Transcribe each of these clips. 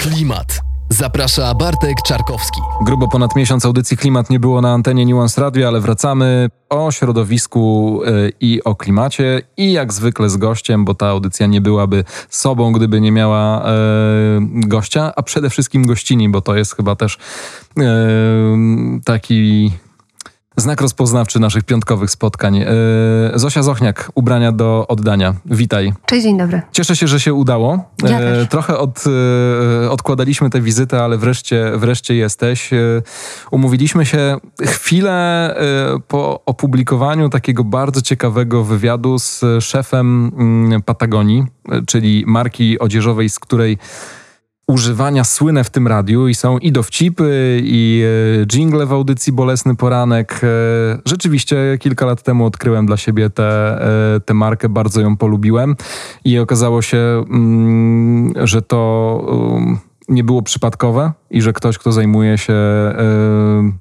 Klimat. Zaprasza Bartek Czarkowski. Grubo ponad miesiąc audycji Klimat nie było na antenie Nuance Radio, ale wracamy o środowisku y, i o klimacie i jak zwykle z gościem, bo ta audycja nie byłaby sobą, gdyby nie miała e, gościa, a przede wszystkim gościni, bo to jest chyba też e, taki Znak rozpoznawczy naszych piątkowych spotkań. Yy, Zosia Zochniak, ubrania do oddania. Witaj. Cześć, dzień dobry. Cieszę się, że się udało. Ja też. Trochę od, yy, odkładaliśmy tę wizytę, ale wreszcie, wreszcie jesteś. Umówiliśmy się chwilę po opublikowaniu takiego bardzo ciekawego wywiadu z szefem mm, Patagonii, czyli marki odzieżowej, z której używania słynę w tym radiu i są i dowcipy, i e, jingle w audycji Bolesny Poranek. E, rzeczywiście kilka lat temu odkryłem dla siebie tę e, markę, bardzo ją polubiłem i okazało się, mm, że to um, nie było przypadkowe i że ktoś, kto zajmuje się e,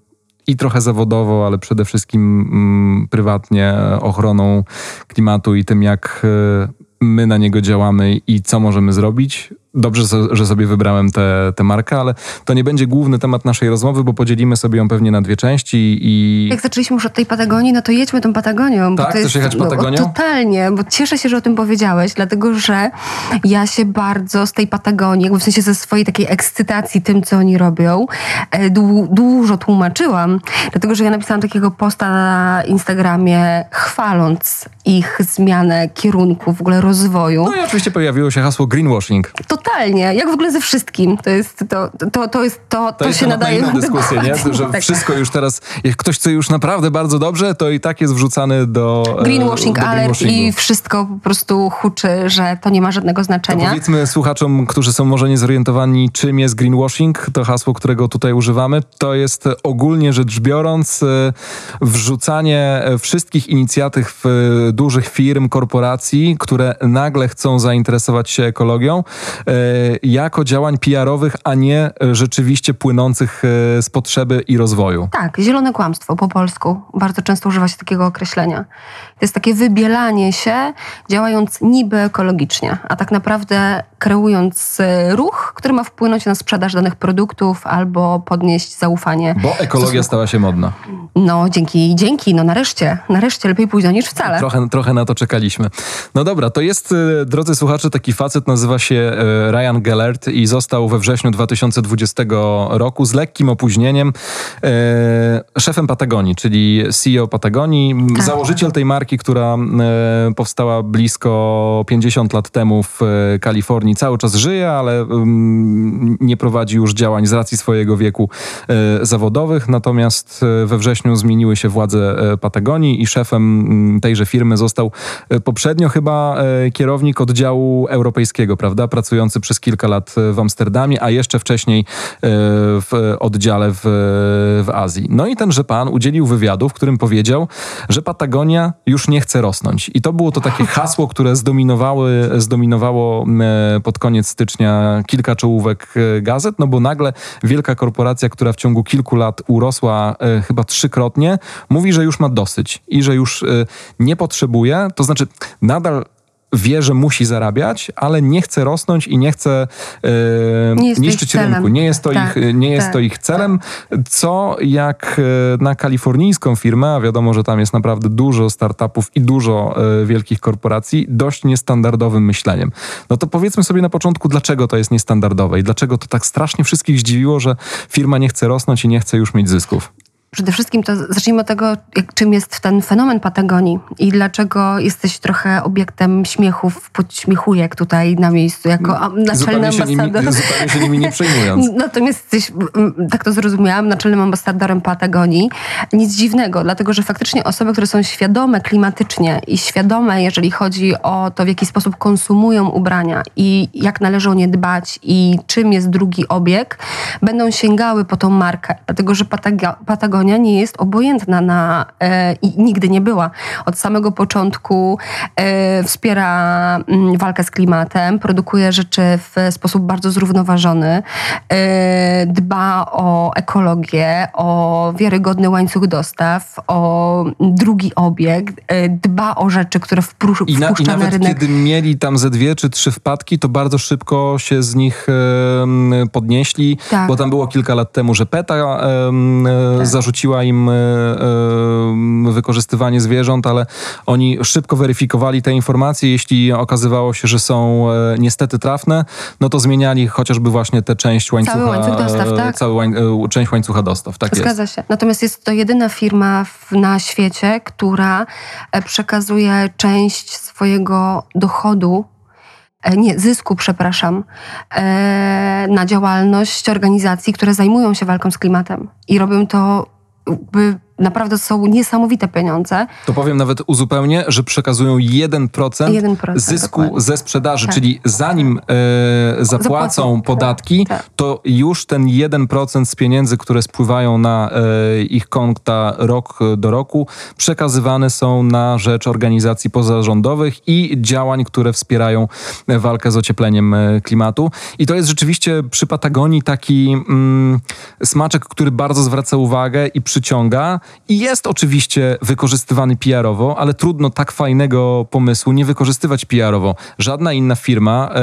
i trochę zawodowo, ale przede wszystkim mm, prywatnie ochroną klimatu i tym, jak e, my na niego działamy i co możemy zrobić. Dobrze, że sobie wybrałem tę tę markę, ale to nie będzie główny temat naszej rozmowy, bo podzielimy sobie ją pewnie na dwie części i Jak zaczęliśmy już od tej Patagonii, no to jedźmy tą Patagonią. Tak? Bo to Chcesz jest, jechać Patagonią? No, totalnie, bo cieszę się, że o tym powiedziałeś, dlatego że ja się bardzo z tej Patagonii, jakby w sensie ze swojej takiej ekscytacji tym, co oni robią, e, dłu- dużo tłumaczyłam, dlatego że ja napisałam takiego posta na Instagramie chwaląc ich zmianę kierunku, w ogóle rozwoju. no i oczywiście pojawiło się hasło greenwashing. Totalnie, jak w ogóle ze wszystkim. To jest, to, to, to jest, to, to, To, się na nadaje... inną dyskusję, nie? Dokładnie, Że tak. wszystko już teraz, jak ktoś chce już naprawdę bardzo dobrze, to i tak jest wrzucany do e, Greenwashing do alert i wszystko po prostu huczy, że to nie ma żadnego To znaczenia. powiedzmy słuchaczom, którzy są może niezorientowani, czym jest greenwashing, to hasło, którego tutaj używamy, to jest ogólnie rzecz biorąc e, wrzucanie e, wszystkich inicjatyw dużych firm, korporacji, które nagle chcą zainteresować się ekologią, jako działań PR-owych, a nie e, rzeczywiście płynących e, z potrzeby i rozwoju. Tak, zielone kłamstwo po polsku. Bardzo często używa się takiego określenia. To jest takie wybielanie się, działając niby ekologicznie, a tak naprawdę kreując e, ruch, który ma wpłynąć na sprzedaż danych produktów albo podnieść zaufanie. Bo ekologia stała się modna. No, dzięki, dzięki, no nareszcie, nareszcie lepiej późno niż wcale. Trochę, trochę na to czekaliśmy. No dobra, to jest, e, drodzy słuchacze, taki facet, nazywa się e, Ryan Gellert i został we wrześniu 2020 roku z lekkim opóźnieniem e, szefem Patagonii, czyli CEO Patagonii, Tak. założyciel tej marki, która e, powstała blisko 50 lat temu w e, Kalifornii. Cały czas żyje, ale mm, nie prowadzi już działań z racji swojego wieku zawodowych, natomiast we wrześniu zmieniły się władze Patagonii i szefem mm, tejże firmy został poprzednio chyba kierownik oddziału europejskiego, prawda, pracujący przez kilka lat e, w Amsterdamie, a jeszcze wcześniej e, w oddziale w, w Azji. No i tenże pan udzielił wywiadu, w którym powiedział, że Patagonia już nie chce rosnąć. I to było to takie hasło, które zdominowały, zdominowało e, pod koniec stycznia kilka czołówek gazet, no bo nagle wielka korporacja, która w ciągu kilku lat urosła chyba trzykrotnie, mówi, że już ma dosyć i że już nie potrzebuje, to znaczy nadal wie, że musi zarabiać, ale nie chce rosnąć i nie chce e, Nie niszczyć rynku. Nie jest to, Tak, ich, nie jest tak, to ich celem, co jak e, na kalifornijską firmę, a wiadomo, że tam jest naprawdę dużo startupów i dużo e, wielkich korporacji, dość niestandardowym myśleniem. No to powiedzmy sobie na początku, dlaczego to jest niestandardowe i dlaczego to tak strasznie wszystkich zdziwiło, że firma nie chce rosnąć i nie chce już mieć zysków. Przede wszystkim to zacznijmy od tego, czym jest ten fenomen Patagonii i dlaczego jesteś trochę obiektem śmiechów, podśmiechujek tutaj na miejscu, jako naczelny Zupełnie się, nimi, ambasador. zupełnie się nimi nie przejmując. Natomiast jesteś, tak to zrozumiałam, naczelnym ambasadorem Patagonii. Nic dziwnego, dlatego że faktycznie osoby, które są świadome klimatycznie i świadome, jeżeli chodzi o to, w jaki sposób konsumują ubrania i jak należy o nie dbać i czym jest drugi obieg, będą sięgały po tą markę. Dlatego, że Patago- Patagonia Nie jest obojętna na e, i nigdy nie była. Od samego początku e, wspiera m, mm, walkę z klimatem, produkuje rzeczy w sposób bardzo zrównoważony, e, dba o ekologię, o wiarygodny łańcuch dostaw, o drugi obieg, e, dba o rzeczy, które wpuszcza I, na, i na nawet rynek. kiedy mieli tam ze dwie czy trzy wpadki, to bardzo szybko się z nich podnieśli, Tak. bo tam było kilka lat temu, że PETA em, e, zarzuciła im e, em, wykorzystywanie zwierząt, ale oni szybko weryfikowali te informacje. Jeśli okazywało się, że są e, niestety trafne, no to zmieniali chociażby właśnie tę część łańcucha. łańcuch dostaw, e, tak. Cały łań, e, część łańcucha dostaw, tak jest. Zgadza się. Natomiast jest to jedyna firma w, na świecie, która e, przekazuje część swojego dochodu, e, nie, zysku, przepraszam, e, na działalność organizacji, które zajmują się walką z klimatem. I robią to, jakby naprawdę są niesamowite pieniądze. To powiem nawet uzupełnię, że przekazują 1%, 1%, zysku dokładnie. ze sprzedaży, Tak. czyli zanim e, zapłacą Zapłacą, podatki, tak, tak. to już ten 1% z pieniędzy, które spływają na e, ich konta rok do roku, przekazywane są na rzecz organizacji pozarządowych i działań, które wspierają walkę z ociepleniem e, klimatu. I to jest rzeczywiście przy Patagonii taki mm, smaczek, który bardzo zwraca uwagę i przyciąga. I jest oczywiście wykorzystywany PR-owo, ale trudno tak fajnego pomysłu nie wykorzystywać PR-owo. Żadna inna firma, e,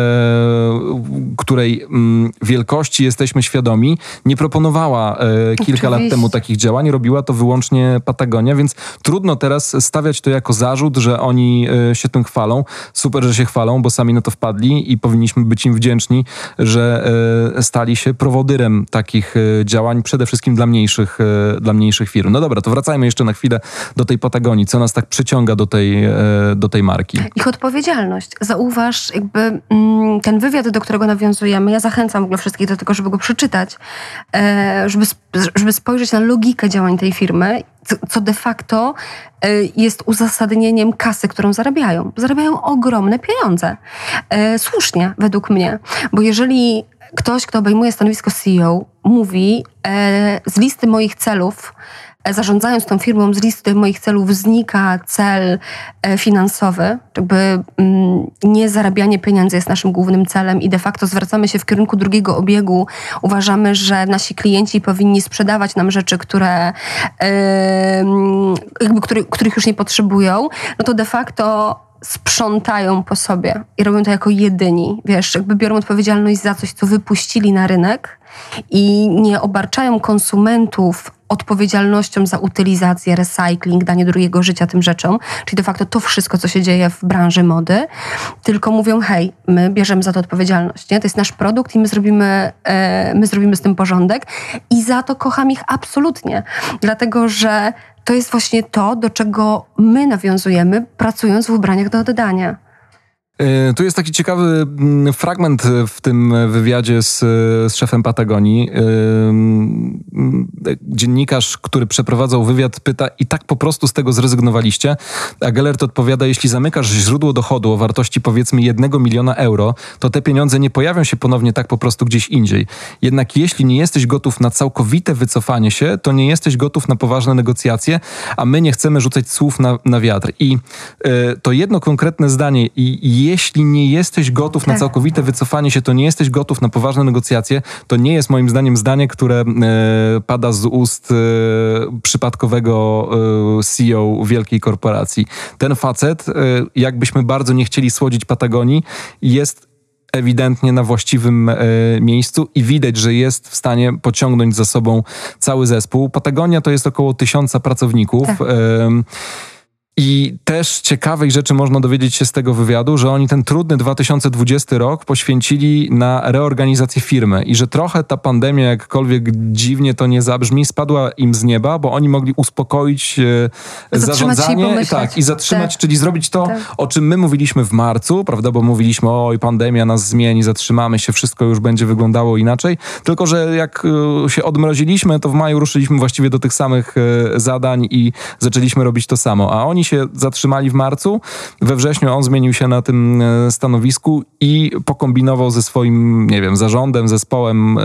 której mm, wielkości jesteśmy świadomi, nie proponowała e, kilka lat temu takich działań. Robiła to wyłącznie Patagonia, więc trudno teraz stawiać to jako zarzut, że oni e, się tym chwalą. Super, że się chwalą, bo sami na to wpadli i powinniśmy być im wdzięczni, że e, stali się prowodyrem takich e, działań, przede wszystkim dla mniejszych, e, dla mniejszych firm. No dobra, to wracajmy jeszcze na chwilę do tej Patagonii. Co nas tak przyciąga do tej, e, do tej marki? Ich odpowiedzialność. Zauważ, jakby mm, ten wywiad, do którego nawiązujemy, ja zachęcam w ogóle wszystkich do tego, żeby go przeczytać, e, żeby, żeby spojrzeć na logikę działań tej firmy, co, de facto e, jest uzasadnieniem kasy, którą zarabiają. Zarabiają ogromne pieniądze. Słusznie, według mnie. Bo jeżeli ktoś, kto obejmuje stanowisko CEO, mówi z listy moich celów, zarządzając tą firmą z listy moich celów znika cel e, finansowy, jakby mm, nie zarabianie pieniędzy jest naszym głównym celem i de facto zwracamy się w kierunku drugiego obiegu. Uważamy, że nasi klienci powinni sprzedawać nam rzeczy, które, jakby, który, których już nie potrzebują, no to de facto sprzątają po sobie i robią to jako jedyni. Wiesz, jakby biorą odpowiedzialność za coś, co wypuścili na rynek i nie obarczają konsumentów odpowiedzialnością za utylizację, recycling, danie drugiego życia tym rzeczom, czyli de facto to wszystko, co się dzieje w branży mody, tylko mówią, hej, my bierzemy za to odpowiedzialność, nie? To jest nasz produkt i my zrobimy, e, my zrobimy z tym porządek i za to kocham ich absolutnie, dlatego, że to jest właśnie to, do czego my nawiązujemy, pracując w ubraniach do oddania. E, Tu jest taki ciekawy mm, fragment w tym wywiadzie z, z szefem Patagonii. E, mm, Dziennikarz, który przeprowadzał wywiad, pyta: I tak po prostu z tego zrezygnowaliście? A Gellert odpowiada: Jeśli zamykasz źródło dochodu o wartości powiedzmy jednego miliona euro, to te pieniądze nie pojawią się ponownie tak po prostu gdzieś indziej. Jednak jeśli nie jesteś gotów na całkowite wycofanie się, to nie jesteś gotów na poważne negocjacje, a my nie chcemy rzucać słów na, na wiatr. I e, to jedno konkretne zdanie, i jeśli nie jesteś gotów na Tak. całkowite wycofanie się, to nie jesteś gotów na poważne negocjacje, to nie jest moim zdaniem zdanie, które e, pada z ust e, przypadkowego e, CEO wielkiej korporacji. Ten facet, jakbyśmy bardzo nie chcieli słodzić Patagonii, jest ewidentnie na właściwym miejscu i widać, że jest w stanie pociągnąć za sobą cały zespół. Patagonia to jest około tysiąca pracowników. Tak. I też ciekawej rzeczy można dowiedzieć się z tego wywiadu, że oni ten trudny 2020 rok poświęcili na reorganizację firmy i że trochę ta pandemia, jakkolwiek dziwnie to nie zabrzmi, spadła im z nieba, bo oni mogli uspokoić e, Zatrzymać i zarządzanie pomyśleć. tak, i zatrzymać, Tak. czyli zrobić to, Tak. o czym my mówiliśmy w marcu, prawda, bo mówiliśmy, oj, pandemia nas zmieni, zatrzymamy się, wszystko już będzie wyglądało inaczej, tylko że jak e, się odmroziliśmy, to w maju ruszyliśmy właściwie do tych samych e, zadań i zaczęliśmy robić to samo, a oni się zatrzymali w marcu. We wrześniu on zmienił się na tym e, stanowisku i pokombinował ze swoim, nie wiem, zarządem, zespołem. E,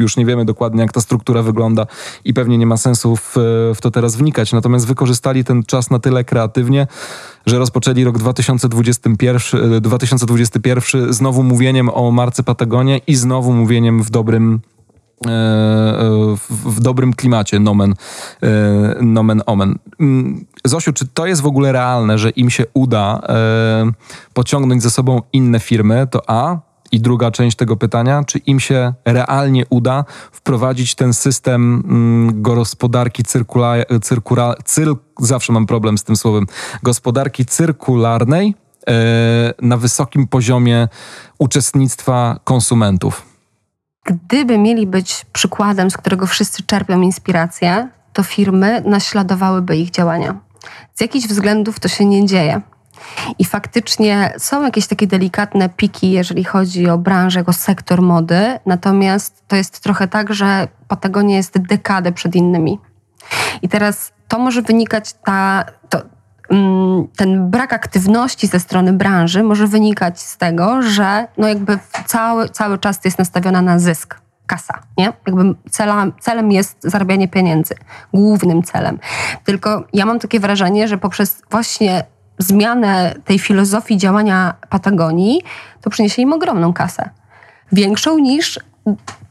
już nie wiemy dokładnie, jak ta struktura wygląda i pewnie nie ma sensu w, w to teraz wnikać. Natomiast wykorzystali ten czas na tyle kreatywnie, że rozpoczęli rok 2021, 2021 znowu mówieniem o marce Patagonia i znowu mówieniem w dobrym e, e, w dobrym klimacie, nomen, e, nomen omen. Mm, Zosiu, czy to jest w ogóle realne, że im się uda pociągnąć ze sobą inne firmy? To A, i druga część tego pytania, czy im się realnie uda wprowadzić ten system mm, gospodarki cyrkula, cyrkula, cyr, zawsze mam problem z tym słowem, gospodarki cyrkularnej e, na wysokim poziomie uczestnictwa konsumentów? Gdyby mieli być przykładem, z którego wszyscy czerpią inspirację, to firmy naśladowałyby ich działania. Z jakichś względów to się nie dzieje. I faktycznie są jakieś takie delikatne piki, jeżeli chodzi o branżę, o sektor mody, natomiast to jest trochę tak, że Patagonia jest dekadę przed innymi. I teraz to może wynikać, ta, ten brak aktywności ze strony branży może wynikać z tego, że no jakby cały, cały czas jest nastawiona na zysk kasa, nie? Jakby celem, celem jest zarabianie pieniędzy, głównym celem. Tylko ja mam takie wrażenie, że poprzez właśnie zmianę tej filozofii działania Patagonii, to przyniesie im ogromną kasę. Większą niż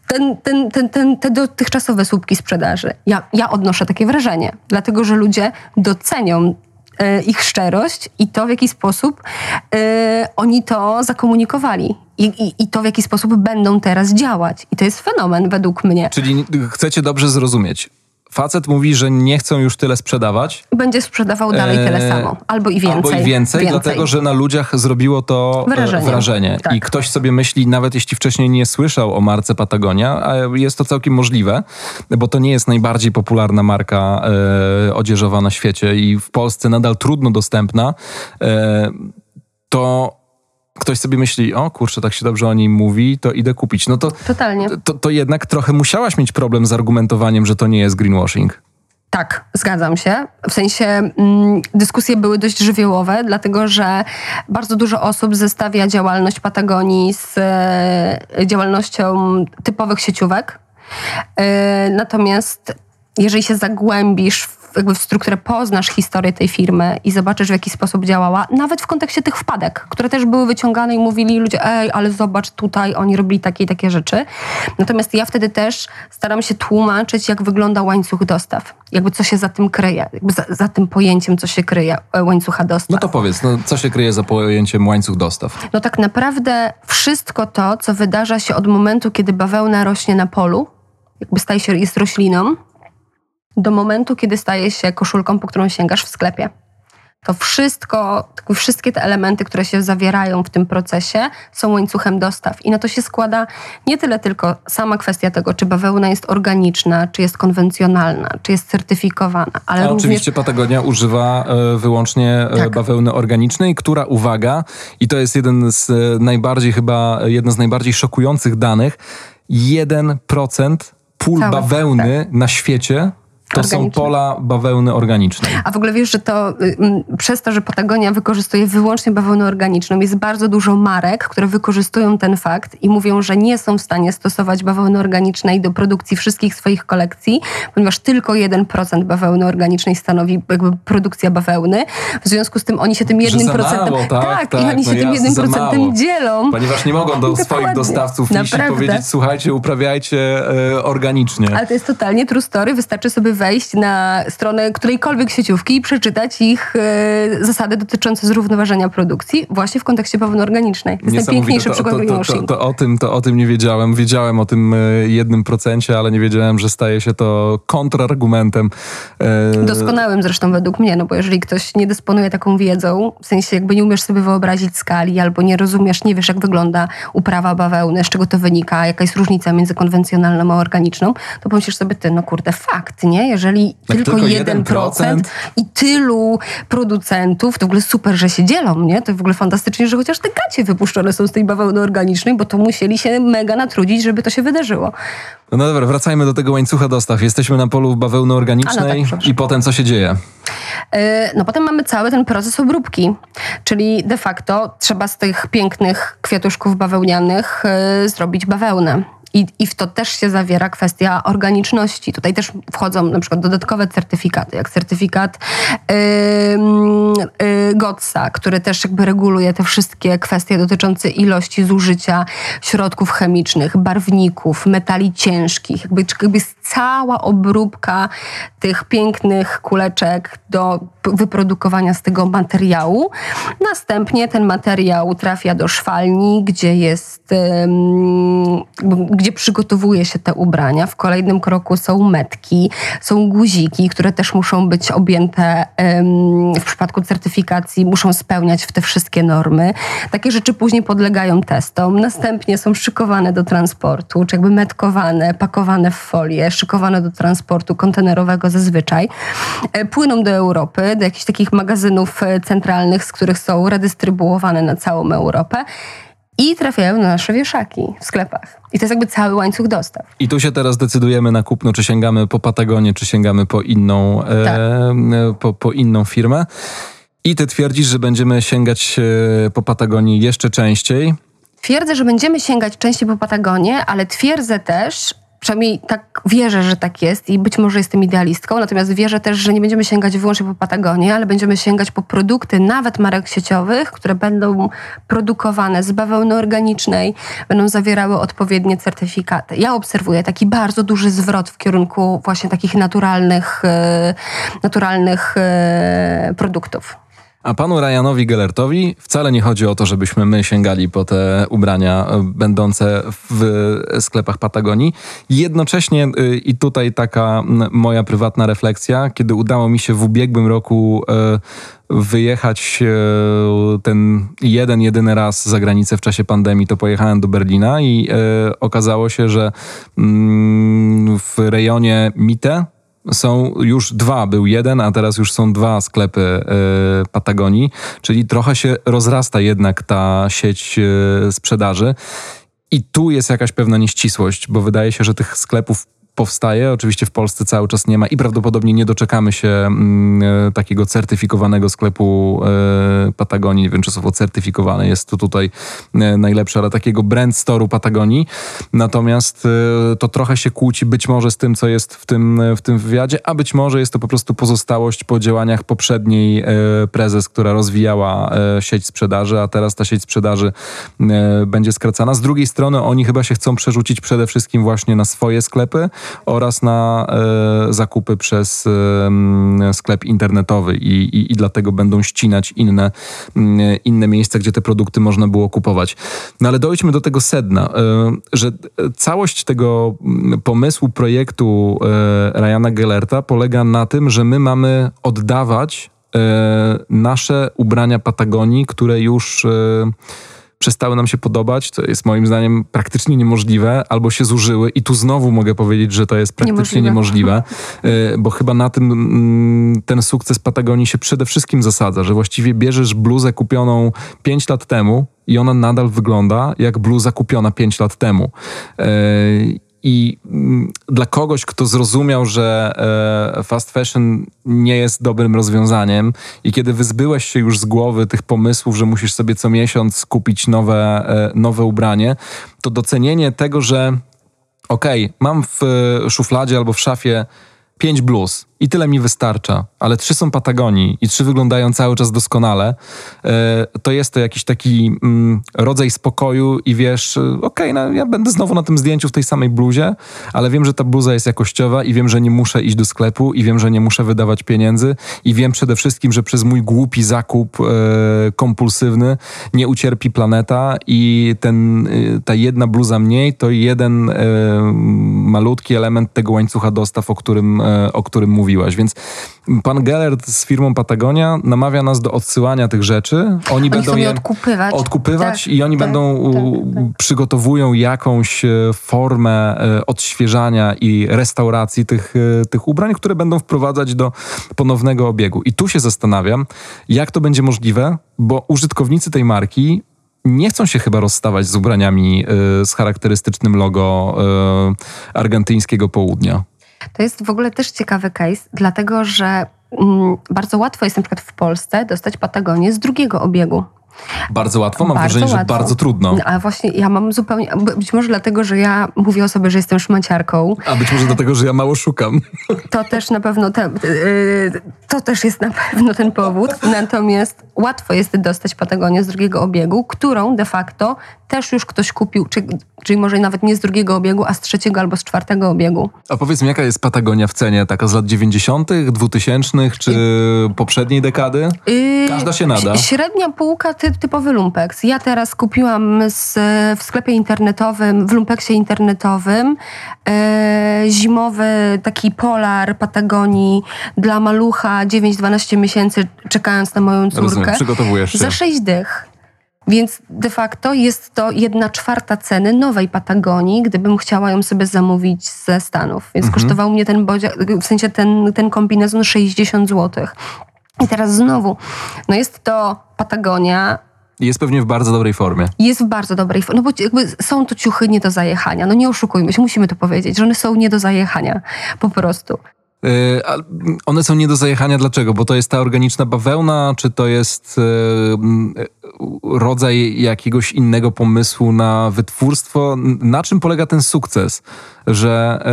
ten, ten, ten, ten, te dotychczasowe słupki sprzedaży. Ja, ja odnoszę takie wrażenie, dlatego że ludzie docenią ich szczerość i to, w jaki sposób y, oni to zakomunikowali. I, i, I, to, w jaki sposób będą teraz działać. I to jest fenomen według mnie. Czyli chcecie dobrze zrozumieć. Facet mówi, że nie chcą już tyle sprzedawać. Będzie sprzedawał dalej tyle eee, samo, albo i więcej. Albo i więcej, więcej, dlatego że na ludziach zrobiło to e, wrażenie. wrażenie. Tak. I ktoś sobie myśli, nawet jeśli wcześniej nie słyszał o marce Patagonia, a jest to całkiem możliwe, bo to nie jest najbardziej popularna marka e, odzieżowa na świecie i w Polsce nadal trudno dostępna, e, to ktoś sobie myśli, o kurczę, tak się dobrze o niej mówi, to idę kupić. No to, Totalnie. To, to jednak trochę musiałaś mieć problem z argumentowaniem, że to nie jest greenwashing. Tak, zgadzam się. W sensie mm, dyskusje były dość żywiołowe, dlatego że bardzo dużo osób zestawia działalność Patagonii z e, działalnością typowych sieciówek. E, natomiast jeżeli się zagłębisz w jakby w strukturę poznasz historię tej firmy i zobaczysz, w jaki sposób działała, nawet w kontekście tych wpadek, które też były wyciągane i mówili ludzie, ej, ale zobacz, tutaj oni robili takie i takie rzeczy. Natomiast ja wtedy też staram się tłumaczyć, jak wygląda łańcuch dostaw. Jakby co się za tym kryje, za, za tym pojęciem, co się kryje e, łańcucha dostaw. No to powiedz, no, co się kryje za pojęciem łańcuch dostaw? No tak naprawdę wszystko to, co wydarza się od momentu, kiedy bawełna rośnie na polu, jakby staje się, jest rośliną, do momentu, kiedy staje się koszulką, po którą sięgasz w sklepie. To wszystko, wszystkie te elementy, które się zawierają w tym procesie, są łańcuchem dostaw. I na to się składa nie tyle tylko sama kwestia tego, czy bawełna jest organiczna, czy jest konwencjonalna, czy jest certyfikowana. Ale A również... oczywiście Patagonia używa e, wyłącznie e, tak. bawełny organicznej, która, uwaga, i to jest jeden z e, najbardziej chyba, jedno z najbardziej szokujących danych, 1% pól bawełny tak. na świecie to są pola bawełny organicznej. A w ogóle wiesz, że to y, przez to, że Patagonia wykorzystuje wyłącznie bawełnę organiczną, jest bardzo dużo marek, które wykorzystują ten fakt i mówią, że nie są w stanie stosować bawełny organicznej do produkcji wszystkich swoich kolekcji, ponieważ tylko 1% bawełny organicznej stanowi jakby produkcja bawełny. W związku z tym oni się tym 1%. tak, tak, tak, i oni się no tym 1% dzielą. Ponieważ nie mogą do swoich dostawców i powiedzieć, słuchajcie, uprawiajcie e, organicznie. Ale to jest totalnie true story. Wystarczy sobie wejść na stronę którejkolwiek sieciówki i przeczytać ich e, zasady dotyczące zrównoważenia produkcji właśnie w kontekście bawełny organicznej. To jest najpiękniejszy przykład to, to, to, to, o tym, to o tym nie wiedziałem. Wiedziałem o tym e, jednym procencie, ale nie wiedziałem, że staje się to kontrargumentem. E... Doskonałym zresztą według mnie, no bo jeżeli ktoś nie dysponuje taką wiedzą, w sensie jakby nie umiesz sobie wyobrazić skali albo nie rozumiesz, nie wiesz jak wygląda uprawa bawełny, z czego to wynika, jaka jest różnica między konwencjonalną a organiczną, to pomyślisz sobie ty, no kurde, fakt, nie? Jeżeli Tak tylko, tylko 1%, 1%? i tylu producentów, to w ogóle super, że się dzielą, nie? To w ogóle fantastycznie, że chociaż te gacie wypuszczone są z tej bawełny organicznej, bo to musieli się mega natrudzić, żeby to się wydarzyło. No dobra, wracajmy do tego łańcucha dostaw. Jesteśmy na polu bawełny A, organicznej no tak, i potem co się dzieje? E, No potem mamy cały ten proces obróbki, czyli de facto trzeba z tych pięknych kwiatuszków bawełnianych e, zrobić bawełnę. I, I w to też się zawiera kwestia organiczności. Tutaj też wchodzą na przykład dodatkowe certyfikaty, jak certyfikat ym, y, GOTSA, który też jakby reguluje te wszystkie kwestie dotyczące ilości zużycia środków chemicznych, barwników, metali ciężkich. Jakby, jakby jest cała obróbka tych pięknych kuleczek do wyprodukowania z tego materiału. Następnie ten materiał trafia do szwalni, gdzie jest, jakby- gdzie przygotowuje się te ubrania. W kolejnym kroku są metki, są guziki, które też muszą być objęte w przypadku certyfikacji, muszą spełniać w te wszystkie normy. Takie rzeczy później podlegają testom, następnie są szykowane do transportu, czy jakby metkowane, pakowane w folię, szykowane do transportu kontenerowego zazwyczaj. E, Płyną do Europy, do jakichś takich magazynów e, centralnych, z których są redystrybuowane na całą Europę i trafiają na nasze wieszaki w sklepach. I to jest jakby cały łańcuch dostaw. I tu się teraz decydujemy na kupno, czy sięgamy po Patagonię, czy sięgamy po inną, e, Tak. e, po, po inną firmę. I ty twierdzisz, że będziemy sięgać e, po Patagonii jeszcze częściej. Twierdzę, że będziemy sięgać częściej po Patagonię, ale twierdzę też, przynajmniej tak wierzę, że tak jest i być może jestem idealistką, natomiast wierzę też, że nie będziemy sięgać wyłącznie po Patagonię, ale będziemy sięgać po produkty nawet marek sieciowych, które będą produkowane z bawełny organicznej, będą zawierały odpowiednie certyfikaty. Ja obserwuję taki bardzo duży zwrot w kierunku właśnie takich naturalnych, e, naturalnych e, produktów. A panu Ryanowi Gellertowi wcale nie chodzi o to, żebyśmy my sięgali po te ubrania e, będące w sklepach Patagonii. Jednocześnie, y, i tutaj taka moja prywatna refleksja, kiedy udało mi się w ubiegłym roku e, wyjechać e, ten jeden, jedyny raz za granicę w czasie pandemii, to pojechałem do Berlina i okazało się, że mm, w rejonie Mitte są już dwa, był jeden, a teraz już są dwa sklepy e, Patagonii, czyli trochę się rozrasta jednak ta sieć e, sprzedaży. I tu jest jakaś pewna nieścisłość, bo wydaje się, że tych sklepów powstaje. Oczywiście w Polsce cały czas nie ma i prawdopodobnie nie doczekamy się mm, e, takiego certyfikowanego sklepu e, Patagonii. Nie wiem, czy słowo certyfikowane jest to tutaj e, najlepsze, ale takiego brand store'u Patagonii. Natomiast to trochę się kłóci być może z tym, co jest w tym, w tym wywiadzie, a być może jest to po prostu pozostałość po działaniach poprzedniej prezes, która rozwijała sieć sprzedaży, a teraz ta sieć sprzedaży będzie skracana. Z drugiej strony oni chyba się chcą przerzucić przede wszystkim właśnie na swoje sklepy oraz na e, zakupy przez sklep internetowy i, i, i dlatego będą ścinać inne, inne miejsca, gdzie te produkty można było kupować. No ale dojdźmy do tego sedna, e, że całość tego pomysłu projektu e, Ryana Gellerta polega na tym, że my mamy oddawać nasze ubrania Patagonii, które już przestały nam się podobać, co jest moim zdaniem praktycznie niemożliwe, albo się zużyły i tu znowu mogę powiedzieć, że to jest praktycznie Niemożliwe. niemożliwe, e, bo chyba na tym mm, ten sukces Patagonii się przede wszystkim zasadza, że właściwie bierzesz bluzę kupioną 5 lat temu i ona nadal wygląda jak bluza kupiona 5 lat temu. E, I mm, dla kogoś, kto zrozumiał, że e, fast fashion nie jest dobrym rozwiązaniem i kiedy wyzbyłeś się już z głowy tych pomysłów, że musisz sobie co miesiąc kupić nowe, e, nowe ubranie, to docenienie tego, że okej, mam w e, szufladzie albo w szafie pięć bluz i tyle mi wystarcza, ale trzy są Patagonii i trzy wyglądają cały czas doskonale, e, to jest to jakiś taki mm, rodzaj spokoju i wiesz, e, okej, no, ja będę znowu na tym zdjęciu w tej samej bluzie, ale wiem, że ta bluza jest jakościowa i wiem, że nie muszę iść do sklepu i wiem, że nie muszę wydawać pieniędzy i wiem przede wszystkim, że przez mój głupi zakup e, kompulsywny nie ucierpi planeta i ten, ta jedna bluza mniej to jeden malutki element tego łańcucha dostaw, o którym, o którym mówiłaś. Więc pan Gellert z firmą Patagonia namawia nas do odsyłania tych rzeczy. Oni, Oni będą je odkupywać. odkupywać Tak, i oni tak, będą u, tak, tak. przygotowują jakąś e, formę e, odświeżania i restauracji tych, e, tych ubrań, które będą wprowadzać do ponownego obiegu. I tu się zastanawiam, jak to będzie możliwe, bo użytkownicy tej marki nie chcą się chyba rozstawać z ubraniami e, z charakterystycznym logo e, argentyńskiego południa. To jest w ogóle też ciekawy case, dlatego że mm, bardzo łatwo jest na przykład w Polsce dostać Patagonię z drugiego obiegu. Bardzo łatwo, mam Bardzo wrażenie, że łatwo. bardzo trudno. No, ale właśnie ja mam zupełnie, być może dlatego, że ja mówię o sobie, że jestem szmaciarką, A być może dlatego, że ja mało szukam. to też na pewno te, yy, to też jest na pewno ten powód. Natomiast łatwo jest dostać Patagonię z drugiego obiegu, którą de facto też już ktoś kupił, czy, czyli może nawet nie z drugiego obiegu, a z trzeciego albo z czwartego obiegu. A powiedz mi, jaka jest Patagonia w cenie? Taka z lat 90., 2000 czy poprzedniej dekady? Yy, Każda się nada. Średnia półka, ty, typowy lumpex. Ja teraz kupiłam z, w sklepie internetowym, w lumpeksie internetowym e, zimowy taki polar Patagonii dla malucha 9-12 miesięcy, czekając na moją córkę. Rozumiem, przygotowujesz się. Za 6 dych. Więc de facto jest to jedna czwarta ceny nowej Patagonii, gdybym chciała ją sobie zamówić ze Stanów. Więc Mhm. kosztował mnie ten w sensie ten, ten kombinezon 60 zł. I teraz znowu, no jest to Patagonia, Jest pewnie w bardzo dobrej formie. jest w bardzo dobrej formie, no bo jakby są to ciuchy nie do zajechania. No nie oszukujmy się, musimy to powiedzieć, że one są nie do zajechania, po prostu. Yy, one są nie do zajechania. Dlaczego? Bo to jest ta organiczna bawełna, czy to jest yy, rodzaj jakiegoś innego pomysłu na wytwórstwo? Na czym polega ten sukces? Że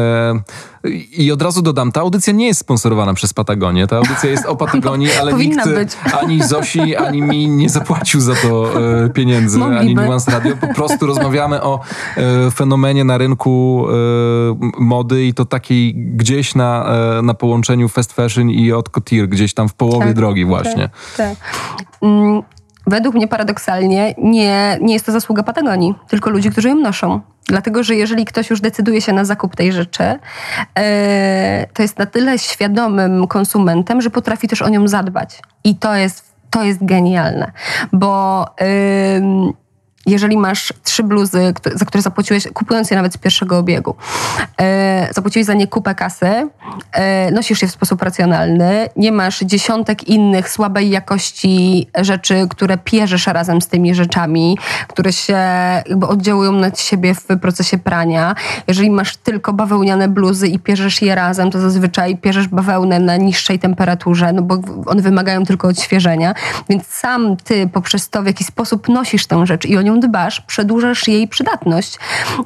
yy, i od razu dodam, ta audycja nie jest sponsorowana przez Patagonię. Ta audycja jest o Patagonii, ale nikt być. ani Zosi, ani mi nie zapłacił za to yy, pieniędzy, ani Mogliby. Nuance Radio. Po prostu rozmawiamy o e, fenomenie na rynku e, mody i to takiej gdzieś na, e, na połączeniu fast fashion i haute couture, gdzieś tam w połowie Tak, drogi właśnie. Tak. Mm, Według mnie paradoksalnie nie, nie jest to zasługa Patagonii, tylko ludzi, którzy ją noszą. Dlatego, że jeżeli ktoś już decyduje się na zakup tej rzeczy, e, to jest na tyle świadomym konsumentem, że potrafi też o nią zadbać. I to jest, to jest genialne, bo ym, jeżeli masz trzy bluzy, za które zapłaciłeś, kupując je nawet z pierwszego obiegu, e, zapłaciłeś za nie kupę kasy, e, nosisz je w sposób racjonalny, nie masz dziesiątek innych słabej jakości rzeczy, które pierzesz razem z tymi rzeczami, które się jakby oddziałują na siebie w procesie prania. Jeżeli masz tylko bawełniane bluzy i pierzesz je razem, to zazwyczaj pierzesz bawełnę na niższej temperaturze, no bo one wymagają tylko odświeżenia. Więc sam ty poprzez to, w jaki sposób nosisz tę rzecz i o nią dbasz, przedłużasz jej przydatność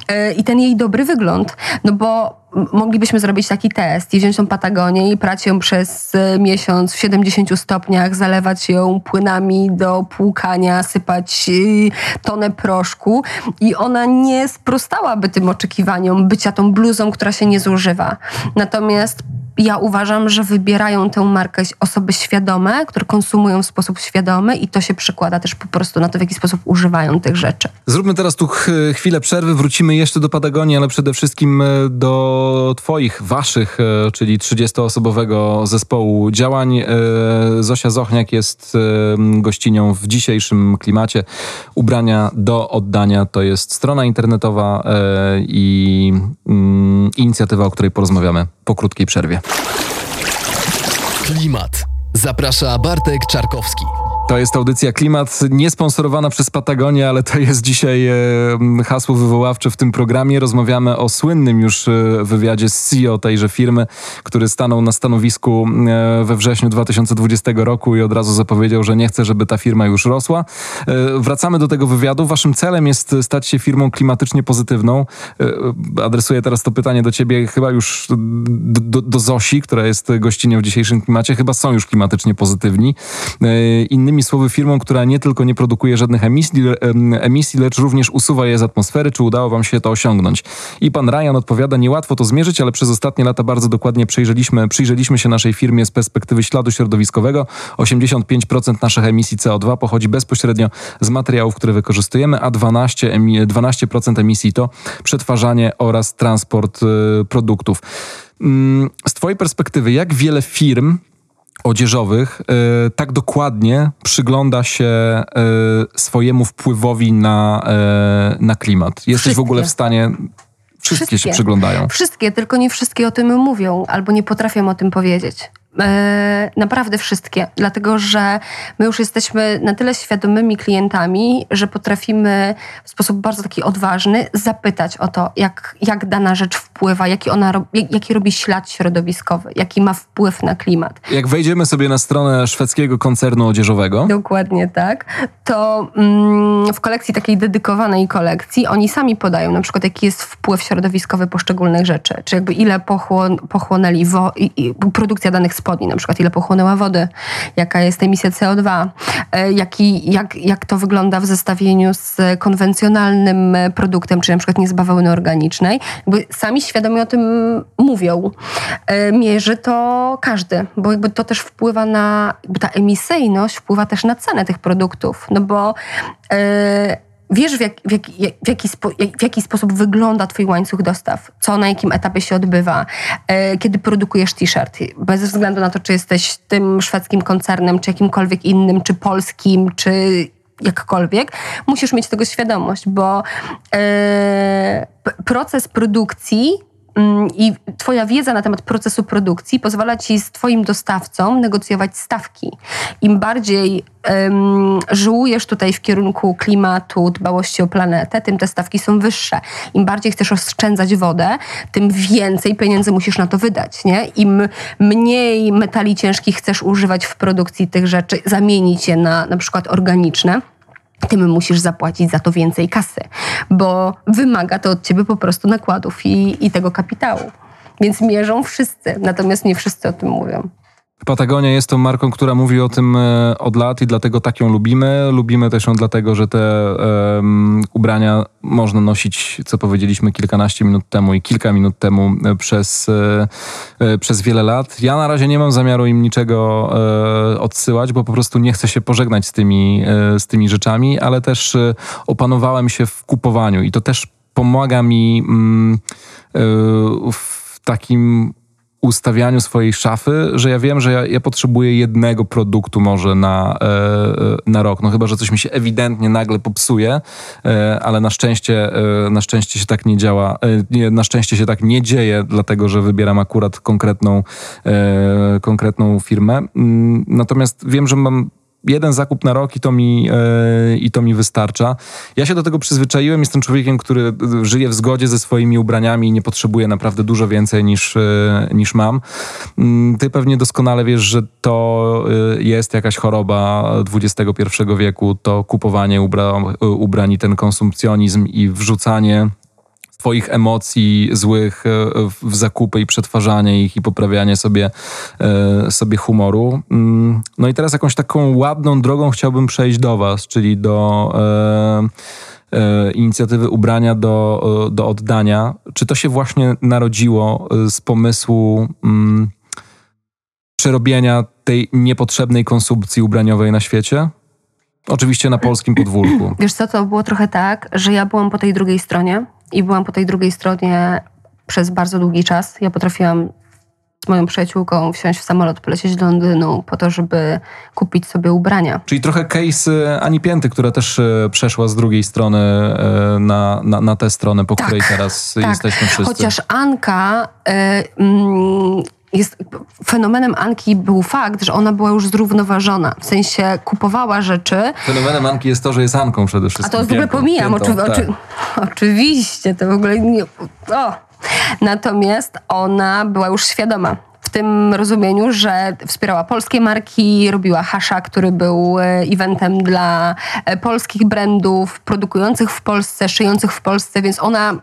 e, i ten jej dobry wygląd. No bo moglibyśmy zrobić taki test i wziąć tą Patagonię i prać ją przez e, miesiąc w 70 stopniach, zalewać ją płynami do płukania, sypać e, tonę proszku i ona nie sprostałaby tym oczekiwaniom bycia tą bluzą, która się nie zużywa. Natomiast ja uważam, że wybierają tę markę osoby świadome, które konsumują w sposób świadomy i to się przekłada też po prostu na to, w jaki sposób używają tych rzeczy. Zróbmy teraz tu ch- chwilę przerwy, wrócimy jeszcze do Patagonii, ale przede wszystkim e, twoich, waszych, e, czyli 30-osobowego zespołu działań. E, Zosia Zochniak jest e, gościnią w dzisiejszym klimacie. Ubrania do oddania to jest strona internetowa i mm, inicjatywa, o której porozmawiamy po krótkiej przerwie. Klimat. Zaprasza Bartek Czarkowski. To jest audycja Klimat, niesponsorowana przez Patagonię, ale to jest dzisiaj e, hasło wywoławcze w tym programie. Rozmawiamy o słynnym już e, wywiadzie z CEO tejże firmy, który stanął na stanowisku e, we wrześniu 2020 roku i od razu zapowiedział, że nie chce, żeby ta firma już rosła. Wracamy do tego wywiadu. Waszym celem jest stać się firmą klimatycznie pozytywną. Adresuję teraz to pytanie do ciebie, chyba już do, do, Zosi, która jest gościnią w dzisiejszym klimacie. Chyba są już klimatycznie pozytywni. E, Innymi słowy, firmą, która nie tylko nie produkuje żadnych emisji, emisji, lecz również usuwa je z atmosfery. Czy udało wam się to osiągnąć? I pan Ryan odpowiada, niełatwo to zmierzyć, ale przez ostatnie lata bardzo dokładnie przyjrzeliśmy, przyjrzeliśmy się naszej firmie z perspektywy śladu środowiskowego. 85% naszych emisji CO2 pochodzi bezpośrednio z materiałów, które wykorzystujemy, a 12, emi- 12% emisji to przetwarzanie oraz transport y, produktów. Mm, z Twojej perspektywy, jak wiele firm odzieżowych y, tak dokładnie przygląda się y, swojemu wpływowi na, y, na klimat? Jesteś Wszystkie. w ogóle w stanie. Wszystkie, Wszystkie. się przyglądają. Wszystkie, tylko nie wszystkie o tym mówią albo nie potrafią o tym powiedzieć. E, naprawdę wszystkie, dlatego że my już jesteśmy na tyle świadomymi klientami, że potrafimy w sposób bardzo taki odważny zapytać o to, jak, jak dana rzecz wpływa, jaki, ona, jaki robi ślad środowiskowy, jaki ma wpływ na klimat. Jak wejdziemy sobie na stronę szwedzkiego koncernu odzieżowego, Dokładnie tak. To mm, w kolekcji takiej dedykowanej kolekcji oni sami podają na przykład jaki jest wpływ środowiskowy poszczególnych rzeczy, czy jakby ile pochłon, pochłonęli wo, i, i produkcja danych spodni, na przykład ile pochłonęła wody, jaka jest emisja CO2, e, jaki, jak, jak to wygląda w zestawieniu z konwencjonalnym produktem, czy na przykład nie z bawełny organicznej. Jakby sami świadomie o tym mówią. E, Mierzy to każdy, bo jakby to też wpływa na, ta emisyjność wpływa też na cenę tych produktów, no bo e, wiesz w, jak, w, jak, w, jaki spo, w jaki sposób wygląda twój łańcuch dostaw, co na jakim etapie się odbywa, e, kiedy produkujesz t-shirt, bez względu na to, czy jesteś tym szwedzkim koncernem, czy jakimkolwiek innym, czy polskim, czy jakkolwiek, musisz mieć tego świadomość, bo e, proces produkcji i Twoja wiedza na temat procesu produkcji pozwala Ci z Twoim dostawcą negocjować stawki. Im bardziej um, tutaj w kierunku klimatu, dbałości o planetę, tym te stawki są wyższe. Im bardziej chcesz oszczędzać wodę, tym więcej pieniędzy musisz na to wydać. Nie? Im mniej metali ciężkich chcesz używać w produkcji tych rzeczy, zamienić je na na przykład organiczne, tym musisz zapłacić za to więcej kasy, bo wymaga to od ciebie po prostu nakładów i, i tego kapitału. Więc mierzą wszyscy, natomiast nie wszyscy o tym mówią. Patagonia jest tą marką, która mówi o tym e, od lat i dlatego tak ją lubimy. Lubimy też ją dlatego, że te em, ubrania można nosić, co powiedzieliśmy kilkanaście minut temu i kilka minut temu e, przez, e, przez wiele lat. Ja na razie nie mam zamiaru im niczego odsyłać, bo po prostu nie chcę się pożegnać z tymi, z tymi rzeczami, ale też opanowałem się w kupowaniu i to też pomaga mi mm, w takim ustawianiu swojej szafy, że ja wiem, że ja, ja potrzebuję jednego produktu może na, e, e, na rok. No chyba, że coś mi się ewidentnie nagle popsuje, e, ale na szczęście, e, na szczęście się tak nie działa. E, nie, na szczęście się tak nie dzieje, dlatego że wybieram akurat konkretną, e, konkretną firmę. Mm, Natomiast wiem, że mam jeden zakup na rok i to, mi, e, i to mi wystarcza. Ja się do tego przyzwyczaiłem. Jestem człowiekiem, który e, żyje w zgodzie ze swoimi ubraniami i nie potrzebuje naprawdę dużo więcej niż, e, niż mam. Mm, Ty pewnie doskonale wiesz, że to jest jakaś choroba XXI wieku, to kupowanie ubra, ubrań i ten konsumpcjonizm i wrzucanie swoich emocji złych e, w- zakupy i przetwarzanie ich i poprawianie sobie, e, sobie humoru. Mm, No i teraz jakąś taką ładną drogą chciałbym przejść do was, czyli do e, inicjatywy ubrania do, do oddania. Czy to się właśnie narodziło z pomysłu mm, przerobienia tej niepotrzebnej konsumpcji ubraniowej na świecie? Oczywiście na polskim podwórku. Wiesz co, to było trochę tak, że ja byłam po tej drugiej stronie i byłam po tej drugiej stronie przez bardzo długi czas. Ja potrafiłam z moją przyjaciółką wsiąść w samolot, polecieć do Londynu po to, żeby kupić sobie ubrania. Czyli trochę case e, Ani Pięty, która też e, przeszła z drugiej strony e, na, na, na tę stronę, po której teraz jesteśmy wszyscy. Chociaż Anka y, mm, jest fenomenem Anki był fakt, że ona była już zrównoważona. W sensie kupowała rzeczy, Fenomenem Anki jest to, że jest Anką przede wszystkim. a to w ogóle pomijam. piętą, Oczy, tak. oczy, oczywiście, to w ogóle nie. O. Natomiast ona była już świadoma. W tym rozumieniu, że wspierała polskie marki, robiła Hasha, który był e, eventem dla e, polskich brandów, produkujących w Polsce, szyjących w Polsce, więc ona,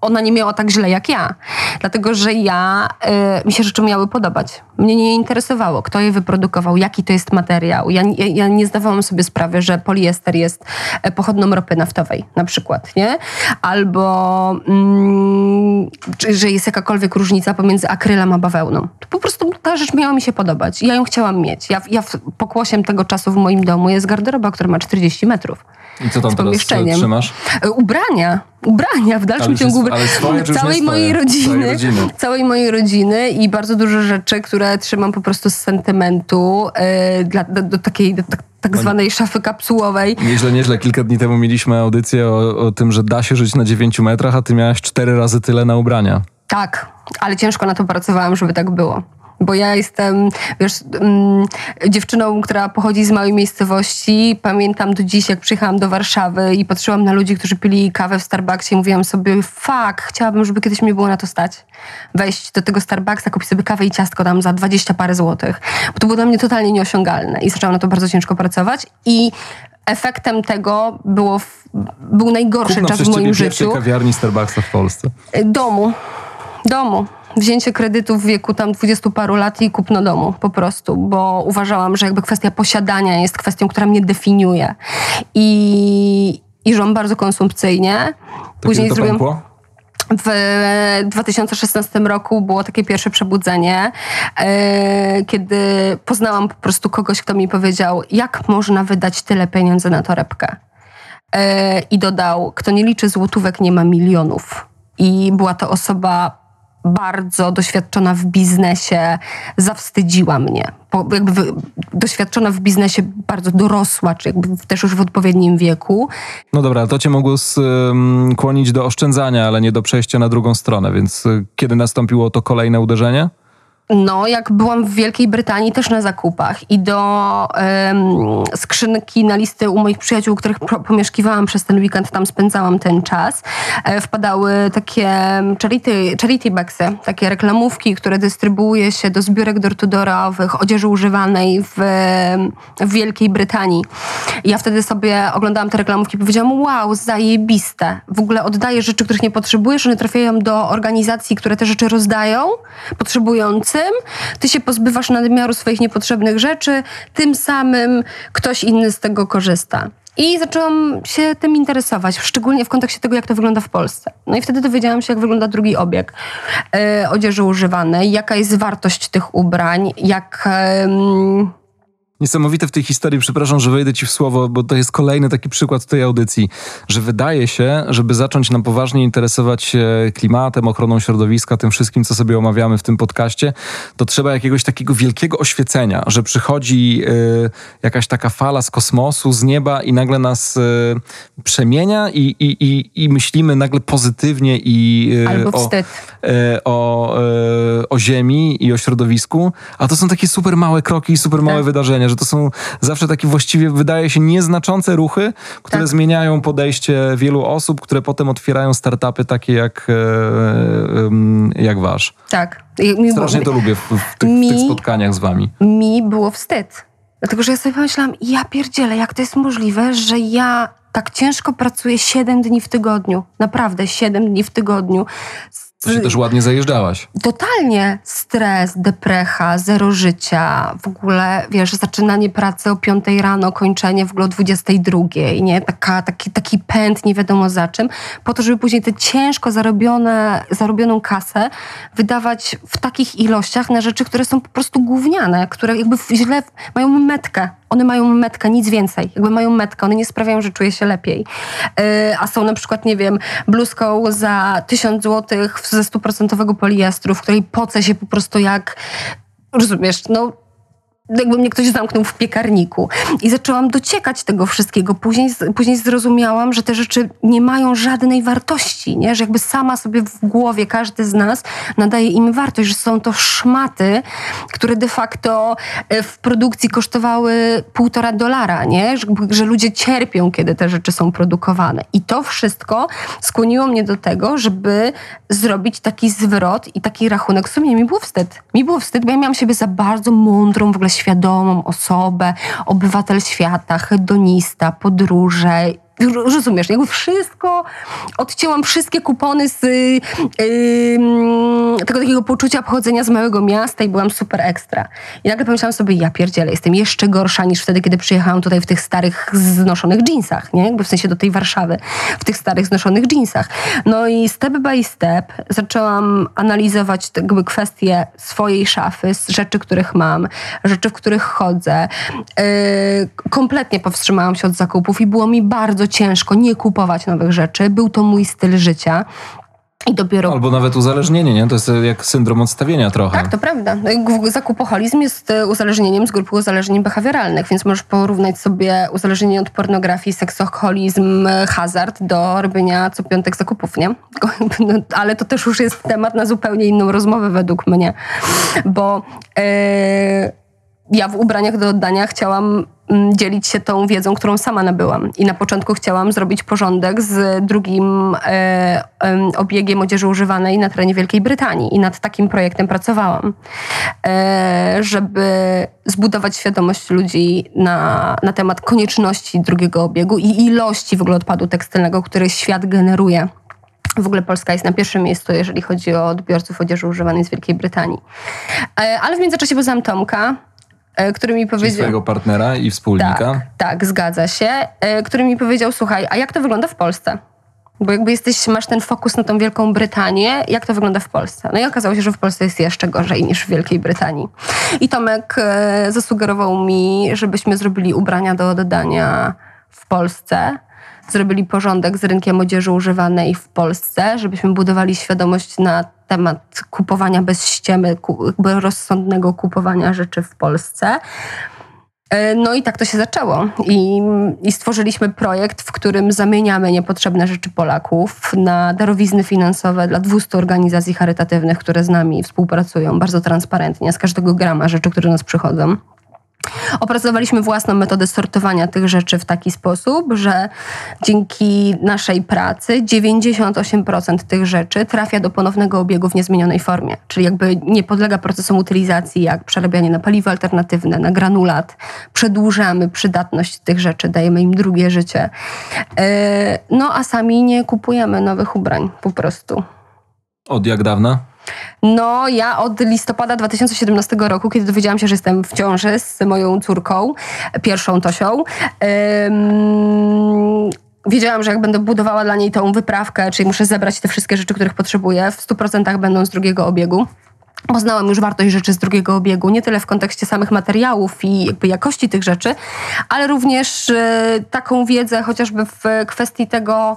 ona nie miała tak źle jak ja. Dlatego, że ja, e, mi się rzeczy miały podobać. Mnie nie interesowało, kto je wyprodukował, jaki to jest materiał. Ja, ja, ja nie zdawałam sobie sprawy, że poliester jest e, pochodną ropy naftowej na przykład, nie? Albo mm, czy, że jest jakakolwiek różnica pomiędzy akrylem a bawełną. To po prostu ta rzecz miała mi się podobać. Ja ją chciałam mieć. Ja, ja pokłosiem tego czasu w moim domu jest garderoba, która ma 40 metrów. I co tam z teraz pomieszczeniem. trzymasz? E, Ubrania. Ubrania w dalszym Ale ciągu. już- ale swoje całej mojej rodziny, Całej rodziny. Całej mojej rodziny i bardzo dużo rzeczy, które trzymam po prostu z sentymentu e, dla, do, do takiej do, tak, tak zwanej szafy kapsułowej. Nieźle, nieźle. Kilka dni temu mieliśmy audycję o, o tym, że da się żyć na 9 metrach, a ty miałaś cztery razy tyle na ubrania. Tak, ale ciężko na to pracowałam, żeby tak było. Bo ja jestem, wiesz, mm, dziewczyną, która pochodzi z małej miejscowości. Pamiętam do dziś, jak przyjechałam do Warszawy i patrzyłam na ludzi, którzy pili kawę w Starbucksie i mówiłam sobie, fuck, chciałabym, żeby kiedyś mi było na to stać. Wejść do tego Starbucksa, kupić sobie kawę i ciastko tam za 20 parę złotych. Bo to było dla mnie totalnie nieosiągalne i zaczęłam na to bardzo ciężko pracować i efektem tego było, w- był najgorszy Kupno czas w moim życiu. kawiarni Starbucksa w Polsce. Domu. Domu. Wzięcie kredytu w wieku tam dwudziestu paru lat i kupno domu po prostu, bo uważałam, że jakby kwestia posiadania jest kwestią, która mnie definiuje. I, i żyłam bardzo konsumpcyjnie. To kiedy to pękło? W 2016 roku było takie pierwsze przebudzenie, e, kiedy poznałam po prostu kogoś, kto mi powiedział, jak można wydać tyle pieniędzy na torebkę. E, I dodał, kto nie liczy złotówek, nie ma milionów. I była to osoba bardzo doświadczona w biznesie, zawstydziła mnie. Po, jakby w, doświadczona w biznesie, bardzo dorosła, czy jakby też już w odpowiednim wieku. No dobra, to cię mogło skłonić do oszczędzania, ale nie do przejścia na drugą stronę, więc y, kiedy nastąpiło to kolejne uderzenie? No, jak byłam w Wielkiej Brytanii też na zakupach i do skrzynki na listy u moich przyjaciół, których pomieszkiwałam przez ten weekend, tam spędzałam ten czas, e, wpadały takie charity, charity bagsy, takie reklamówki, które dystrybuuje się do zbiórek door-to-doorowych, odzieży używanej w, w Wielkiej Brytanii. I ja wtedy sobie oglądałam te reklamówki i powiedziałam, wow, zajebiste. W ogóle oddaję rzeczy, których nie potrzebujesz, one trafiają do organizacji, które te rzeczy rozdają Ty się pozbywasz nadmiaru swoich niepotrzebnych rzeczy, tym samym ktoś inny z tego korzysta. I zaczęłam się tym interesować, szczególnie w kontekście tego, jak to wygląda w Polsce. No i wtedy dowiedziałam się, jak wygląda drugi obieg e, odzieży używanej, jaka jest wartość tych ubrań, jak... em, Niesamowite w tej historii, przepraszam, że wejdę ci w słowo, bo to jest kolejny taki przykład tej audycji, że wydaje się, żeby zacząć na poważnie interesować się klimatem, ochroną środowiska, tym wszystkim, co sobie omawiamy w tym podcaście, to trzeba jakiegoś takiego wielkiego oświecenia, że przychodzi y, jakaś taka fala z kosmosu, z nieba i nagle nas y, przemienia i, i, i, i myślimy nagle pozytywnie i y, Albo o, e, o, e, o ziemi i o środowisku, a to są takie super małe kroki i super małe Tak. wydarzenia, że to są zawsze takie właściwie, wydaje się, nieznaczące ruchy, które Tak. zmieniają podejście wielu osób, które potem otwierają startupy takie jak, e, jak wasz. Tak. Mi Strasznie to lubię w, w, tych, w tych Mi- spotkaniach z wami. mi było wstyd. Dlatego, że ja sobie pomyślałam, ja pierdzielę, jak to jest możliwe, że ja tak ciężko pracuję 7 dni w tygodniu. Naprawdę, 7 dni w tygodniu. To się też ładnie zajeżdżałaś. Totalnie stres, deprecha, zero życia, w ogóle, wiesz, zaczynanie pracy o 5 rano, kończenie w ogóle o 22, nie? Taka, taki, taki pęd nie wiadomo za czym, po to, żeby później tę ciężko zarobione, zarobioną kasę wydawać w takich ilościach na rzeczy, które są po prostu gówniane, które jakby źle mają metkę. One mają metkę, nic więcej. Jakby mają metkę, one nie sprawiają, że czuję się lepiej. Yy, a są na przykład, nie wiem, bluzką za 1000 zł ze stuprocentowego poliestru, w której poce się po prostu jak, rozumiesz, no jakby mnie ktoś zamknął w piekarniku. I zaczęłam dociekać tego wszystkiego. Później, później zrozumiałam, że te rzeczy nie mają żadnej wartości, nie? że jakby sama sobie w głowie każdy z nas nadaje im wartość, że są to szmaty, które de facto e, w produkcji kosztowały półtora dolara, nie? Że, że ludzie cierpią, kiedy te rzeczy są produkowane. I to wszystko skłoniło mnie do tego, żeby zrobić taki zwrot i taki rachunek. W sumie mi było wstyd. Mi było wstyd, bo ja miałam siebie za bardzo mądrą, w ogóle świadomą osobę, obywatel świata, hedonista, podróże. Rozumiesz, jakby wszystko, odcięłam wszystkie kupony z yy, tego takiego poczucia pochodzenia z małego miasta i byłam super ekstra. I nagle pomyślałam sobie, ja pierdzielę, jestem jeszcze gorsza niż wtedy, kiedy przyjechałam tutaj w tych starych, znoszonych jeansach, nie? Jakby w sensie do tej Warszawy, w tych starych, znoszonych jeansach. No i step by step zaczęłam analizować jakby kwestie swojej szafy, rzeczy, których mam, rzeczy, w których chodzę. Yy, kompletnie powstrzymałam się od zakupów i było mi bardzo bardzo ciężko nie kupować nowych rzeczy. Był to mój styl życia. I dopiero... Albo nawet uzależnienie, nie? To jest jak syndrom odstawienia trochę. Tak, to prawda. No zakupoholizm jest e, uzależnieniem z grupy uzależnień behawioralnych, więc możesz porównać sobie uzależnienie od pornografii, seksoholizm, e, hazard do robienia co piątek zakupów, nie? No, ale to też już jest temat na zupełnie inną rozmowę według mnie, bo yy, ja w ubraniach do oddania chciałam Mm, dzielić się tą wiedzą, którą sama nabyłam. I na początku chciałam zrobić porządek z drugim e, e, obiegiem odzieży używanej na terenie Wielkiej Brytanii. I nad takim projektem pracowałam, e, żeby zbudować świadomość ludzi na, na temat konieczności drugiego obiegu i ilości w ogóle odpadu tekstylnego, który świat generuje. W ogóle Polska jest na pierwszym miejscu, jeżeli chodzi o odbiorców odzieży używanej z Wielkiej Brytanii. E, ale w międzyczasie poznałam Tomka, który mi powiedział... swojego partnera i wspólnika? Tak, tak, zgadza się. E, który mi powiedział, słuchaj, a jak to wygląda w Polsce? Bo jakby jesteś, masz ten fokus na tą Wielką Brytanię, jak to wygląda w Polsce? No i okazało się, że w Polsce jest jeszcze gorzej niż w Wielkiej Brytanii. I Tomek e, zasugerował mi, żebyśmy zrobili ubrania do oddania w Polsce zrobili porządek z rynkiem odzieży używanej w Polsce, żebyśmy budowali świadomość na temat kupowania bez ściemy, rozsądnego kupowania rzeczy w Polsce. E, no i tak to się zaczęło. I, I, stworzyliśmy projekt, w którym zamieniamy niepotrzebne rzeczy Polaków na darowizny finansowe dla 200 organizacji charytatywnych, które z nami współpracują bardzo transparentnie z każdego grama rzeczy, które do nas przychodzą. Opracowaliśmy własną metodę sortowania tych rzeczy w taki sposób, że dzięki naszej pracy 98% tych rzeczy trafia do ponownego obiegu w niezmienionej formie. Czyli jakby nie podlega procesom utylizacji, jak przerabianie na paliwo alternatywne, na granulat. Przedłużamy przydatność tych rzeczy, dajemy im drugie życie. E, no a sami nie kupujemy nowych ubrań po prostu. Od jak dawna? No, ja od listopada 2017 roku, kiedy dowiedziałam się, że jestem w ciąży z moją córką, pierwszą Tosią, ym, wiedziałam, że jak będę budowała dla niej tą wyprawkę, czyli muszę zebrać te wszystkie rzeczy, których potrzebuję, w 100% będą z drugiego obiegu. Poznałam już wartość rzeczy z drugiego obiegu, nie tyle w kontekście samych materiałów i jakby jakości tych rzeczy, ale również y, taką wiedzę chociażby w kwestii tego,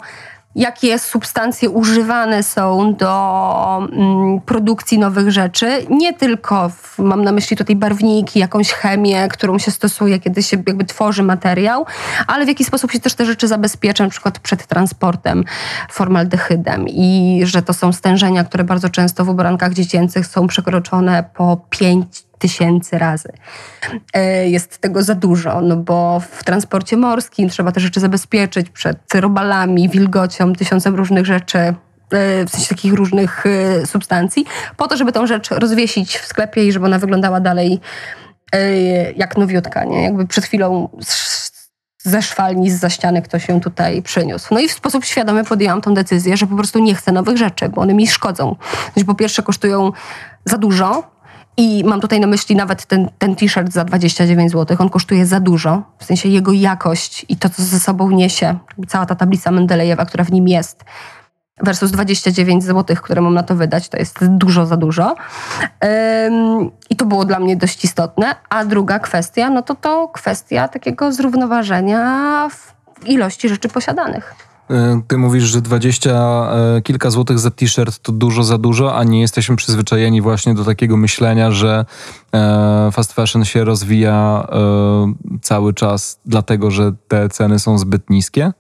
jakie substancje używane są do mm, produkcji nowych rzeczy. Nie tylko, w, mam na myśli tutaj barwniki, jakąś chemię, którą się stosuje, kiedy się jakby tworzy materiał, ale w jaki sposób się też te rzeczy zabezpiecza, na przykład przed transportem formaldehydem i że to są stężenia, które bardzo często w ubrankach dziecięcych są przekroczone po 5 tysięcy razy. E, jest tego za dużo, no bo w transporcie morskim trzeba te rzeczy zabezpieczyć przed robalami, wilgocią, tysiącem różnych rzeczy e, w sensie takich różnych e, substancji, po to, żeby tą rzecz rozwiesić w sklepie i żeby ona wyglądała dalej jak nowiutka, nie? Jakby przed chwilą ze szwalni, z za ściany ktoś ją tutaj przyniósł. No i w sposób świadomy podjęłam tą decyzję, że po prostu nie chcę nowych rzeczy, bo one mi szkodzą. Znaczy, po pierwsze kosztują za dużo, i mam tutaj na myśli nawet ten, ten t-shirt za 29 zł. On kosztuje za dużo, w sensie jego jakość i to, co ze sobą niesie, cała ta tablica Mendelejewa, która w nim jest, versus 29 zł, które mam na to wydać, to jest dużo za dużo. Ym, I to było dla mnie dość istotne. A druga kwestia, no to to kwestia takiego zrównoważenia w ilości rzeczy posiadanych. E, ty mówisz, że 20 e, kilka złotych za t-shirt to dużo za dużo, a nie jesteśmy przyzwyczajeni właśnie do takiego myślenia, że e, fast fashion się rozwija cały czas dlatego, że te ceny są zbyt niskie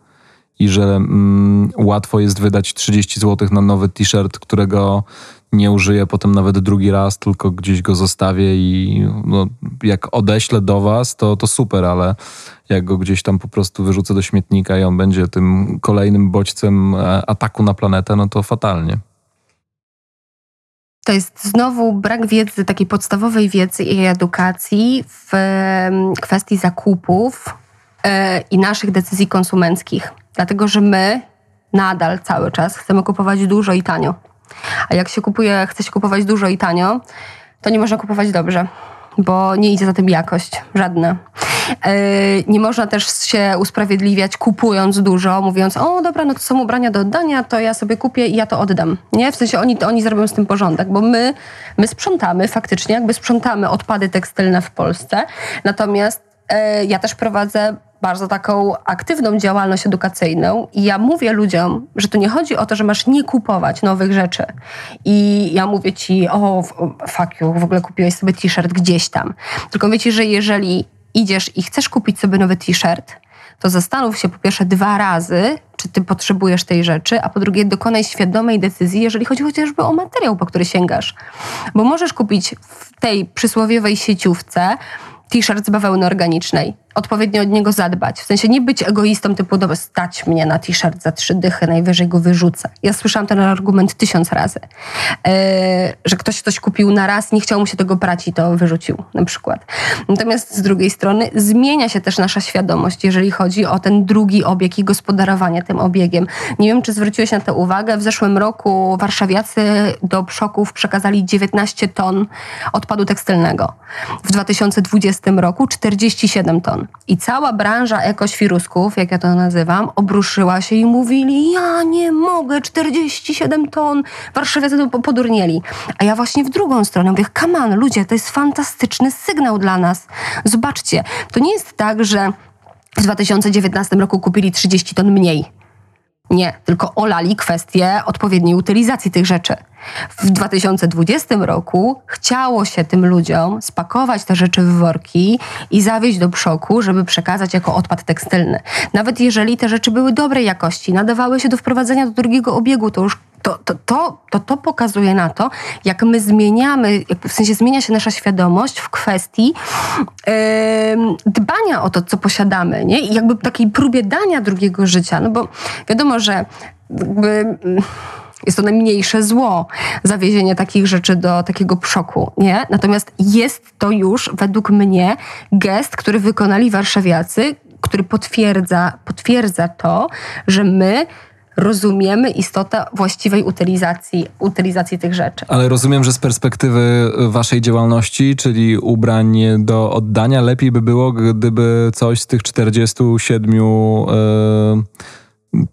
i że mm, łatwo jest wydać 30 zł na nowy t-shirt, którego nie użyję potem nawet drugi raz, tylko gdzieś go zostawię i no, jak odeślę do was, to, to super, ale jak go gdzieś tam po prostu wyrzucę do śmietnika i on będzie tym kolejnym bodźcem e, ataku na planetę, no to fatalnie. To jest znowu brak wiedzy, takiej podstawowej wiedzy i edukacji w kwestii zakupów e, i naszych decyzji konsumenckich. Dlatego, że my nadal cały czas chcemy kupować dużo i tanio. A jak się kupuje, chce się kupować dużo i tanio, to nie można kupować dobrze, bo nie idzie za tym jakość, żadna. E, nie można też się usprawiedliwiać kupując dużo, mówiąc, o dobra, no to są ubrania do oddania, to ja sobie kupię i ja to oddam. Nie? W sensie oni, oni zrobią z tym porządek, bo my, my sprzątamy faktycznie, jakby sprzątamy odpady tekstylne w Polsce, natomiast ja też prowadzę bardzo taką aktywną działalność edukacyjną i ja mówię ludziom, że to nie chodzi o to, że masz nie kupować nowych rzeczy. I ja mówię ci, o fuck you, w ogóle kupiłeś sobie t-shirt gdzieś tam. Tylko mówię ci, że jeżeli idziesz i chcesz kupić sobie nowy t-shirt, to zastanów się po pierwsze dwa razy, czy ty potrzebujesz tej rzeczy, a po drugie dokonaj świadomej decyzji, jeżeli chodzi chociażby o materiał, po który sięgasz. Bo możesz kupić w tej przysłowiowej sieciówce t-shirt z bawełny organicznej odpowiednio od niego zadbać. W sensie nie być egoistą typu, dobra, stać mnie na t-shirt za trzy dychy, najwyżej go wyrzucę. Ja słyszałam ten argument tysiąc razy. Yy, że ktoś coś kupił na raz, nie chciał mu się tego brać i to wyrzucił na przykład. Natomiast z drugiej strony zmienia się też nasza świadomość, jeżeli chodzi o ten drugi obieg i gospodarowanie tym obiegiem. Nie wiem, czy zwróciłeś na to uwagę. W zeszłym roku warszawiacy do przoków przekazali 19 ton odpadu tekstylnego. W 2020 roku 47 ton. I cała branża ekoświrusków, jak ja to nazywam, obruszyła się i mówili, ja nie mogę, 47 ton, warszawiacy to podurnieli. A ja właśnie w drugą stronę mówię, kaman, ludzie, to jest fantastyczny sygnał dla nas. Zobaczcie, to nie jest tak, że w 2019 roku kupili 30 ton mniej. Nie, tylko olali kwestię odpowiedniej utylizacji tych rzeczy. W 2020 roku chciało się tym ludziom spakować te rzeczy w worki i zawieźć do przoku, żeby przekazać jako odpad tekstylny. Nawet jeżeli te rzeczy były dobrej jakości, nadawały się do wprowadzenia do drugiego obiegu, to już to, to, to, to, to pokazuje na to, jak my zmieniamy, w sensie zmienia się nasza świadomość w kwestii yy, dbania o to, co posiadamy, nie? I jakby takiej próbie dania drugiego życia, no bo wiadomo, że jakby jest to najmniejsze zło, zawiezienie takich rzeczy do takiego przoku, nie? Natomiast jest to już, według mnie, gest, który wykonali warszawiacy, który potwierdza, potwierdza to, że my rozumiemy istotę właściwej utylizacji, utylizacji tych rzeczy. Ale rozumiem, że z perspektywy waszej działalności, czyli ubrań do oddania, lepiej by było, gdyby coś z tych 47 yy, e,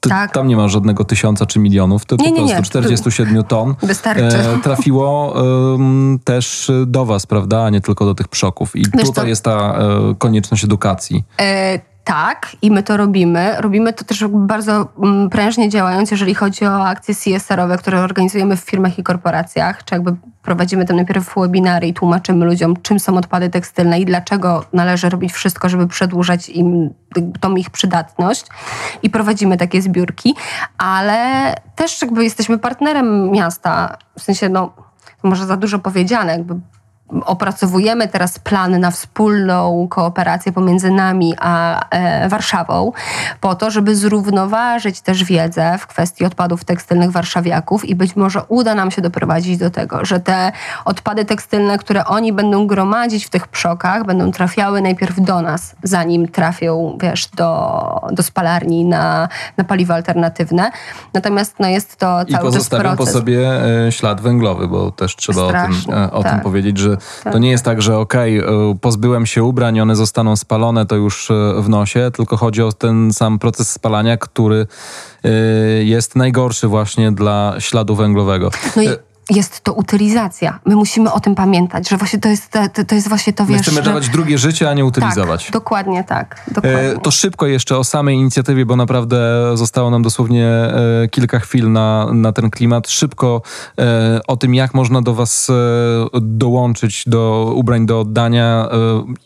ton tak. Tam nie ma żadnego tysiąca czy milionów, to nie, po prostu nie. 47 ton Wystarczy. E, trafiło e, też do was, prawda, a nie tylko do tych przoków. I Wiesz tutaj co? jest ta e, konieczność edukacji. Tak, i my to robimy. Robimy to też bardzo mm, prężnie działając, jeżeli chodzi o akcje CSR-owe, które organizujemy w firmach i korporacjach, czy jakby prowadzimy tam najpierw webinary i tłumaczymy ludziom, czym są odpady tekstylne i dlaczego należy robić wszystko, żeby przedłużać im tą ich przydatność. I prowadzimy takie zbiórki, ale też jakby jesteśmy partnerem miasta, w sensie no, może za dużo powiedziane, jakby opracowujemy teraz plan na wspólną kooperację pomiędzy nami a e, Warszawą, po to, żeby zrównoważyć też wiedzę w kwestii odpadów tekstylnych warszawiaków i być może uda nam się doprowadzić do tego, że te odpady tekstylne, które oni będą gromadzić w tych przokach, będą trafiały najpierw do nas, zanim trafią, wiesz, do, do spalarni na, na paliwa alternatywne. Natomiast no, jest to cały I pozostawią po sobie e, ślad węglowy, bo też trzeba o, tym, e, o tak. tym powiedzieć, że tak. To nie jest tak, że okej, okay, pozbyłem się ubrań, one zostaną spalone, to już e, w nosie, tylko chodzi o ten sam proces spalania, który e, jest najgorszy właśnie dla śladu węglowego. No i e, jest to utylizacja. My musimy o tym pamiętać, że właśnie to jest to, to jest właśnie to, wiesz... My chcemy dawać drugie życie, a nie utylizować. Tak, dokładnie tak. Dokładnie. to szybko jeszcze o samej inicjatywie, bo naprawdę zostało nam dosłownie e, kilka chwil na, na ten klimat. Szybko e, o tym, jak można do was e, dołączyć do ubrań do oddania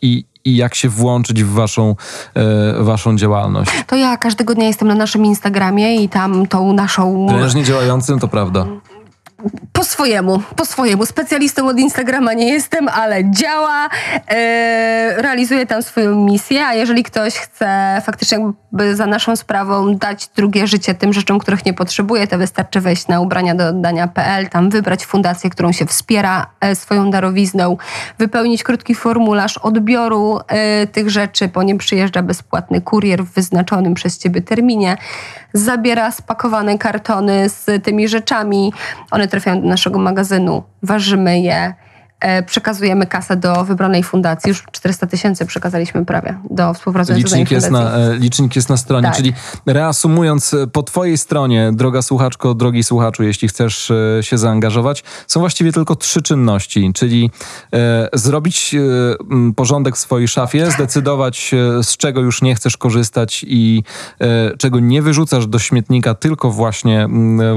i, i jak się włączyć w waszą, e, waszą działalność? To ja każdego dnia jestem na naszym Instagramie i tam tą naszą... Prężnie działającym, to prawda po swojemu, po swojemu. Specjalistą od Instagrama nie jestem, ale działa, e, realizuje tam swoją misję, a jeżeli ktoś chce faktycznie jakby za naszą sprawą dać drugie życie tym rzeczom, których nie potrzebuje, to wystarczy wejść na ubrania do oddania.pl, tam wybrać fundację, którą się wspiera e, swoją darowizną, wypełnić krótki formularz odbioru e, tych rzeczy, po nim przyjeżdża bezpłatny kurier w wyznaczonym przez ciebie terminie, zabiera spakowane kartony z tymi rzeczami, one trafiają do naszego magazynu, ważymy je, przekazujemy kasę do wybranej fundacji. Już 400 tysięcy przekazaliśmy prawie do współpracującej Licznik jest, fundacji. na, e, licznik jest na stronie, Tak. czyli reasumując, e, po twojej stronie, droga słuchaczko, drogi słuchaczu, jeśli chcesz e, się zaangażować, są właściwie tylko trzy czynności, czyli e, zrobić e, porządek w swojej szafie, zdecydować e, z czego już nie chcesz korzystać i e, czego nie wyrzucasz do śmietnika, tylko właśnie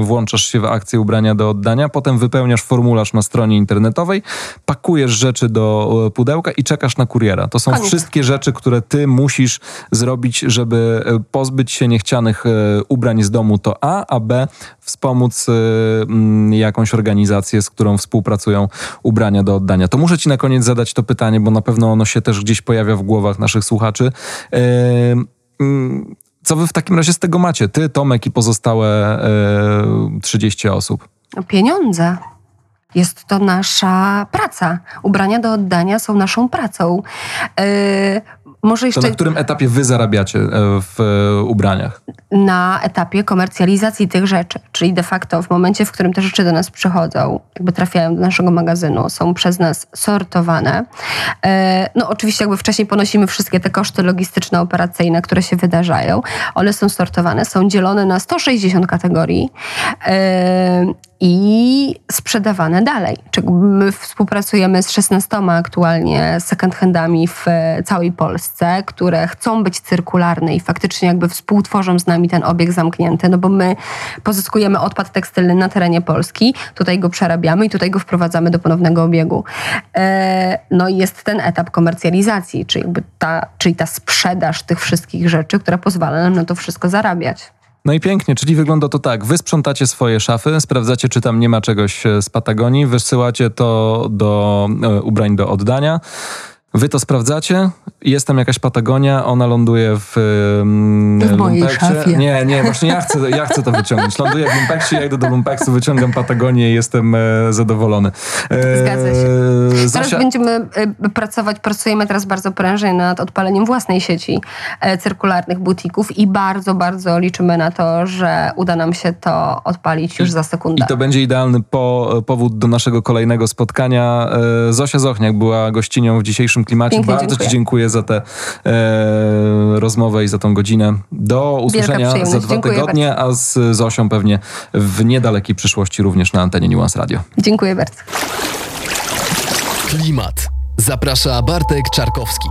włączasz się w akcję ubrania do oddania, potem wypełniasz formularz na stronie internetowej, pakujesz rzeczy do e, pudełka i czekasz na kuriera. To są Koniec. wszystkie rzeczy, które ty musisz zrobić, żeby e, pozbyć się niechcianych e, ubrań z domu, to A, a B wspomóc jakąś organizację, z którą współpracują ubrania do oddania. To muszę ci na koniec zadać to pytanie, bo na pewno ono się też gdzieś pojawia w głowach naszych słuchaczy. Co wy w takim razie z tego macie? Ty, Tomek i pozostałe e, 30 osób. Pieniądze. Jest to nasza praca. Ubrania do oddania są naszą pracą. E, może To jeszcze na którym etapie wy zarabiacie e, w e, ubraniach? na etapie komercjalizacji tych rzeczy, czyli de facto w momencie, w którym te rzeczy do nas przychodzą, jakby trafiają do naszego magazynu, są przez nas sortowane. No oczywiście jakby wcześniej ponosimy wszystkie te koszty logistyczne, operacyjne, które się wydarzają. One są sortowane, są dzielone na 160 kategorii i sprzedawane dalej. My współpracujemy z 16 aktualnie second handami w całej Polsce, które chcą być cyrkularne i faktycznie jakby współtworzą z nami ten obieg zamknięty, no bo my pozyskujemy odpad tekstylny na terenie Polski, tutaj go przerabiamy i tutaj go wprowadzamy do ponownego obiegu. E, No i jest ten etap komercjalizacji, czyli, jakby ta, czyli ta sprzedaż tych wszystkich rzeczy, która pozwala nam na to wszystko zarabiać. No i pięknie, czyli wygląda to tak. Wy sprzątacie swoje szafy, sprawdzacie, czy tam nie ma czegoś e, z Patagonii, wysyłacie to do e, ubrań do oddania. Wy to sprawdzacie, jest tam jakaś Patagonia, ona ląduje w, W mojej lumpeksie. szafie. Nie, nie, właśnie ja chcę, ja chcę to wyciągnąć. Ląduję w lumpeksie, ja idę do lumpeksu, wyciągam Patagonię i jestem e, zadowolony. E, Zgadza się. Teraz Zosia, będziemy y, pracować, pracujemy teraz bardzo prężnie nad odpaleniem własnej sieci e, cyrkularnych butików i bardzo, bardzo liczymy na to, że uda nam się to odpalić już za sekundę. I to będzie idealny po, powód do naszego kolejnego spotkania. E, Zosia Zochniak była gościnią w dzisiejszym klimacie. Pięknie Bardzo dziękuję. Ci dziękuję za tę e, rozmowę i za tą godzinę. Do usłyszenia za dwa Dziękuję tygodnie, a z Zosią pewnie w niedalekiej przyszłości również na antenie Nuance Radio. Dziękuję bardzo. Klimat. Zaprasza Bartek Czarkowski.